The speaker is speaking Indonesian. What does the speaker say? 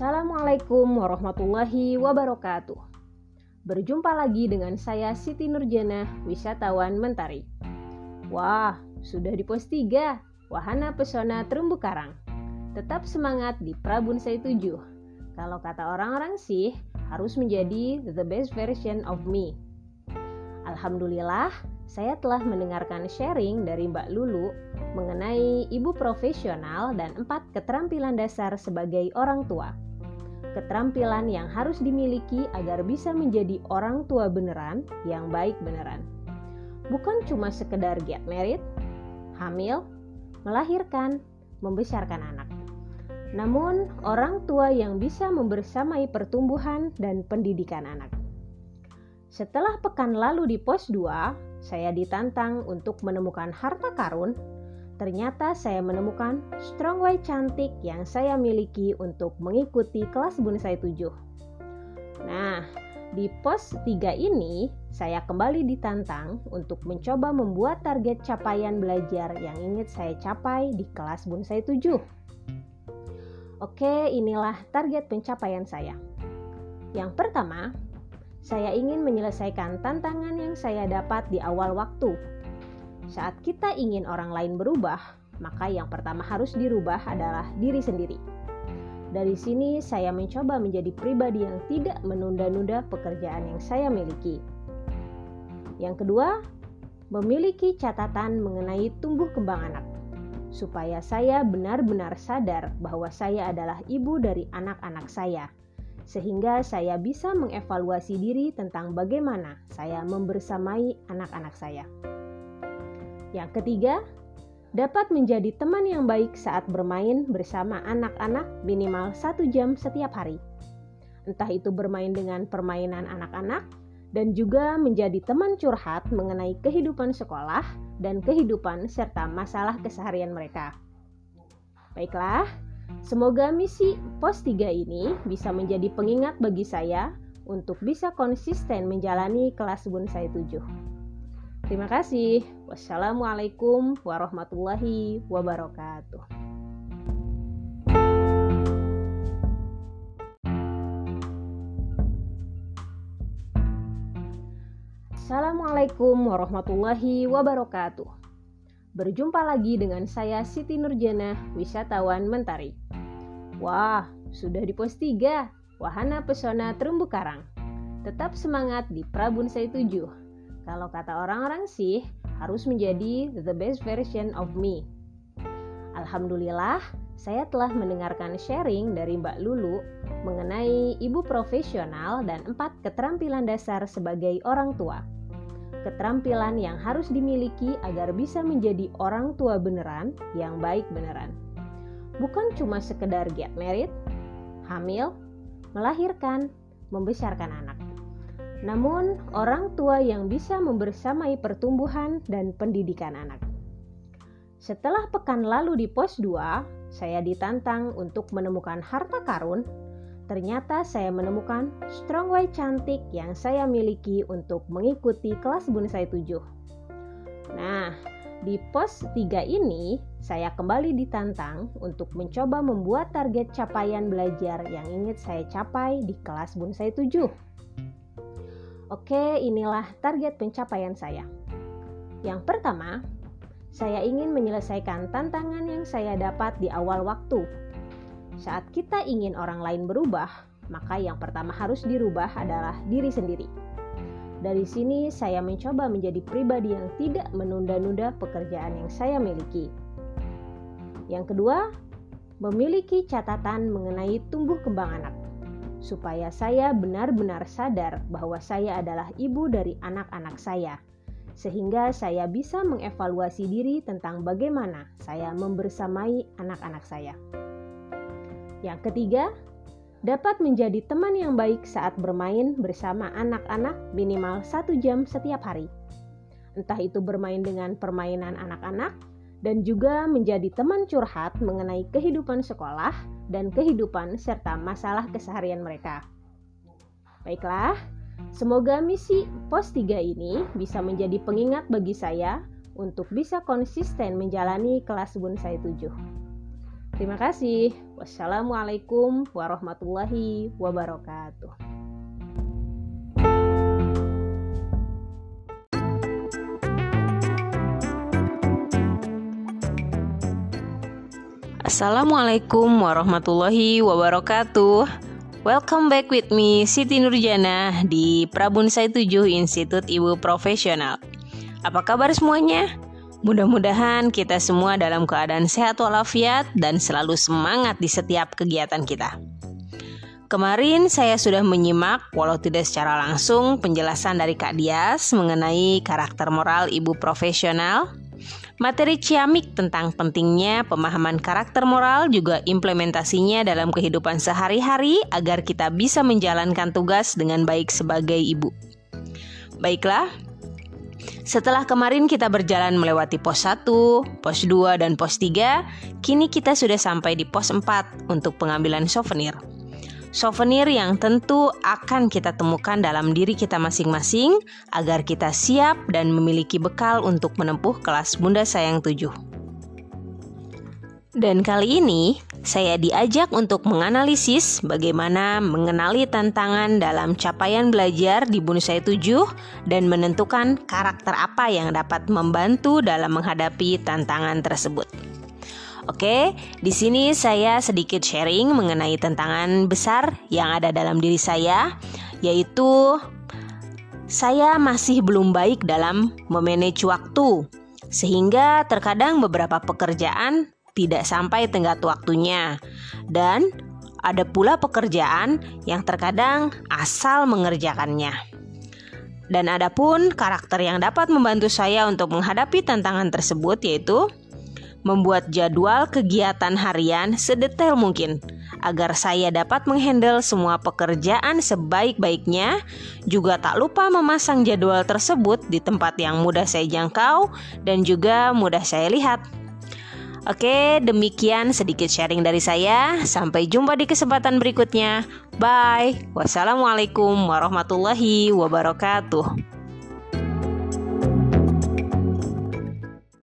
Assalamualaikum warahmatullahi wabarakatuh. Berjumpa lagi dengan saya Siti Nurjana, wisatawan Mentari. Wah, sudah di pos 3, Wahana Pesona Terumbu Karang. Tetap semangat di Prabunsai 7. Kalau kata orang-orang sih, harus menjadi the best version of me. Alhamdulillah, saya telah mendengarkan sharing dari Mbak Lulu mengenai ibu profesional dan empat keterampilan dasar sebagai orang tua. Keterampilan yang harus dimiliki agar bisa menjadi orang tua beneran yang baik beneran. Bukan cuma sekedar get married, hamil, melahirkan, membesarkan anak. Namun, orang tua yang bisa membersamai pertumbuhan dan pendidikan anak. Setelah pekan lalu di pos 2, saya ditantang untuk menemukan harta karun. Ternyata saya menemukan strong way cantik yang saya miliki untuk mengikuti kelas bonsai 7. Nah, di pos 3 ini saya kembali ditantang untuk mencoba membuat target capaian belajar yang ingin saya capai di kelas bonsai 7. Oke, inilah target pencapaian saya. Yang pertama, saya ingin menyelesaikan tantangan yang saya dapat di awal waktu. Saat kita ingin orang lain berubah, maka yang pertama harus dirubah adalah diri sendiri. Dari sini, saya mencoba menjadi pribadi yang tidak menunda-nunda pekerjaan yang saya miliki. Yang kedua, memiliki catatan mengenai tumbuh kembang anak, supaya saya benar-benar sadar bahwa saya adalah ibu dari anak-anak saya sehingga saya bisa mengevaluasi diri tentang bagaimana saya membersamai anak-anak saya. Yang ketiga, dapat menjadi teman yang baik saat bermain bersama anak-anak minimal satu jam setiap hari. Entah itu bermain dengan permainan anak-anak dan juga menjadi teman curhat mengenai kehidupan sekolah dan kehidupan serta masalah keseharian mereka. Baiklah, Semoga misi pos 3 ini bisa menjadi pengingat bagi saya untuk bisa konsisten menjalani kelas bonsai 7. Terima kasih. Wassalamualaikum warahmatullahi wabarakatuh. Assalamualaikum warahmatullahi wabarakatuh. Berjumpa lagi dengan saya Siti Nurjana, wisatawan Mentari. Wah, sudah di pos 3, Wahana Pesona Terumbu Karang. Tetap semangat di Prabunsai 7. Kalau kata orang-orang sih, harus menjadi the best version of me. Alhamdulillah, saya telah mendengarkan sharing dari Mbak Lulu mengenai ibu profesional dan empat keterampilan dasar sebagai orang tua. Keterampilan yang harus dimiliki agar bisa menjadi orang tua beneran yang baik beneran bukan cuma sekedar get married, hamil, melahirkan, membesarkan anak. Namun, orang tua yang bisa membersamai pertumbuhan dan pendidikan anak. Setelah pekan lalu di pos 2, saya ditantang untuk menemukan harta karun. Ternyata saya menemukan strong way cantik yang saya miliki untuk mengikuti kelas bonsai 7. Nah, di pos 3 ini, saya kembali ditantang untuk mencoba membuat target capaian belajar yang ingin saya capai di kelas bonsai 7. Oke, inilah target pencapaian saya. Yang pertama, saya ingin menyelesaikan tantangan yang saya dapat di awal waktu. Saat kita ingin orang lain berubah, maka yang pertama harus dirubah adalah diri sendiri. Dari sini, saya mencoba menjadi pribadi yang tidak menunda-nunda pekerjaan yang saya miliki. Yang kedua, memiliki catatan mengenai tumbuh kembang anak, supaya saya benar-benar sadar bahwa saya adalah ibu dari anak-anak saya, sehingga saya bisa mengevaluasi diri tentang bagaimana saya membersamai anak-anak saya. Yang ketiga, dapat menjadi teman yang baik saat bermain bersama anak-anak minimal satu jam setiap hari. Entah itu bermain dengan permainan anak-anak dan juga menjadi teman curhat mengenai kehidupan sekolah dan kehidupan serta masalah keseharian mereka. Baiklah, semoga misi pos 3 ini bisa menjadi pengingat bagi saya untuk bisa konsisten menjalani kelas bonsai 7. Terima kasih. Wassalamualaikum warahmatullahi wabarakatuh. Assalamualaikum warahmatullahi wabarakatuh. Welcome back with me Siti Nurjana di Prabunsai 7 Institut Ibu Profesional. Apa kabar semuanya? Mudah-mudahan kita semua dalam keadaan sehat walafiat dan selalu semangat di setiap kegiatan kita. Kemarin saya sudah menyimak, walau tidak secara langsung, penjelasan dari Kak Dias mengenai karakter moral ibu profesional Materi ciamik tentang pentingnya pemahaman karakter moral juga implementasinya dalam kehidupan sehari-hari agar kita bisa menjalankan tugas dengan baik sebagai ibu. Baiklah, setelah kemarin kita berjalan melewati pos 1, pos 2, dan pos 3, kini kita sudah sampai di pos 4 untuk pengambilan souvenir souvenir yang tentu akan kita temukan dalam diri kita masing-masing agar kita siap dan memiliki bekal untuk menempuh kelas Bunda Sayang 7. Dan kali ini saya diajak untuk menganalisis bagaimana mengenali tantangan dalam capaian belajar di Saya 7 dan menentukan karakter apa yang dapat membantu dalam menghadapi tantangan tersebut. Oke, di sini saya sedikit sharing mengenai tantangan besar yang ada dalam diri saya, yaitu saya masih belum baik dalam memanage waktu, sehingga terkadang beberapa pekerjaan tidak sampai tenggat waktunya, dan ada pula pekerjaan yang terkadang asal mengerjakannya. Dan ada pun karakter yang dapat membantu saya untuk menghadapi tantangan tersebut, yaitu membuat jadwal kegiatan harian sedetail mungkin agar saya dapat menghandle semua pekerjaan sebaik-baiknya. Juga tak lupa memasang jadwal tersebut di tempat yang mudah saya jangkau dan juga mudah saya lihat. Oke, demikian sedikit sharing dari saya. Sampai jumpa di kesempatan berikutnya. Bye. Wassalamualaikum warahmatullahi wabarakatuh.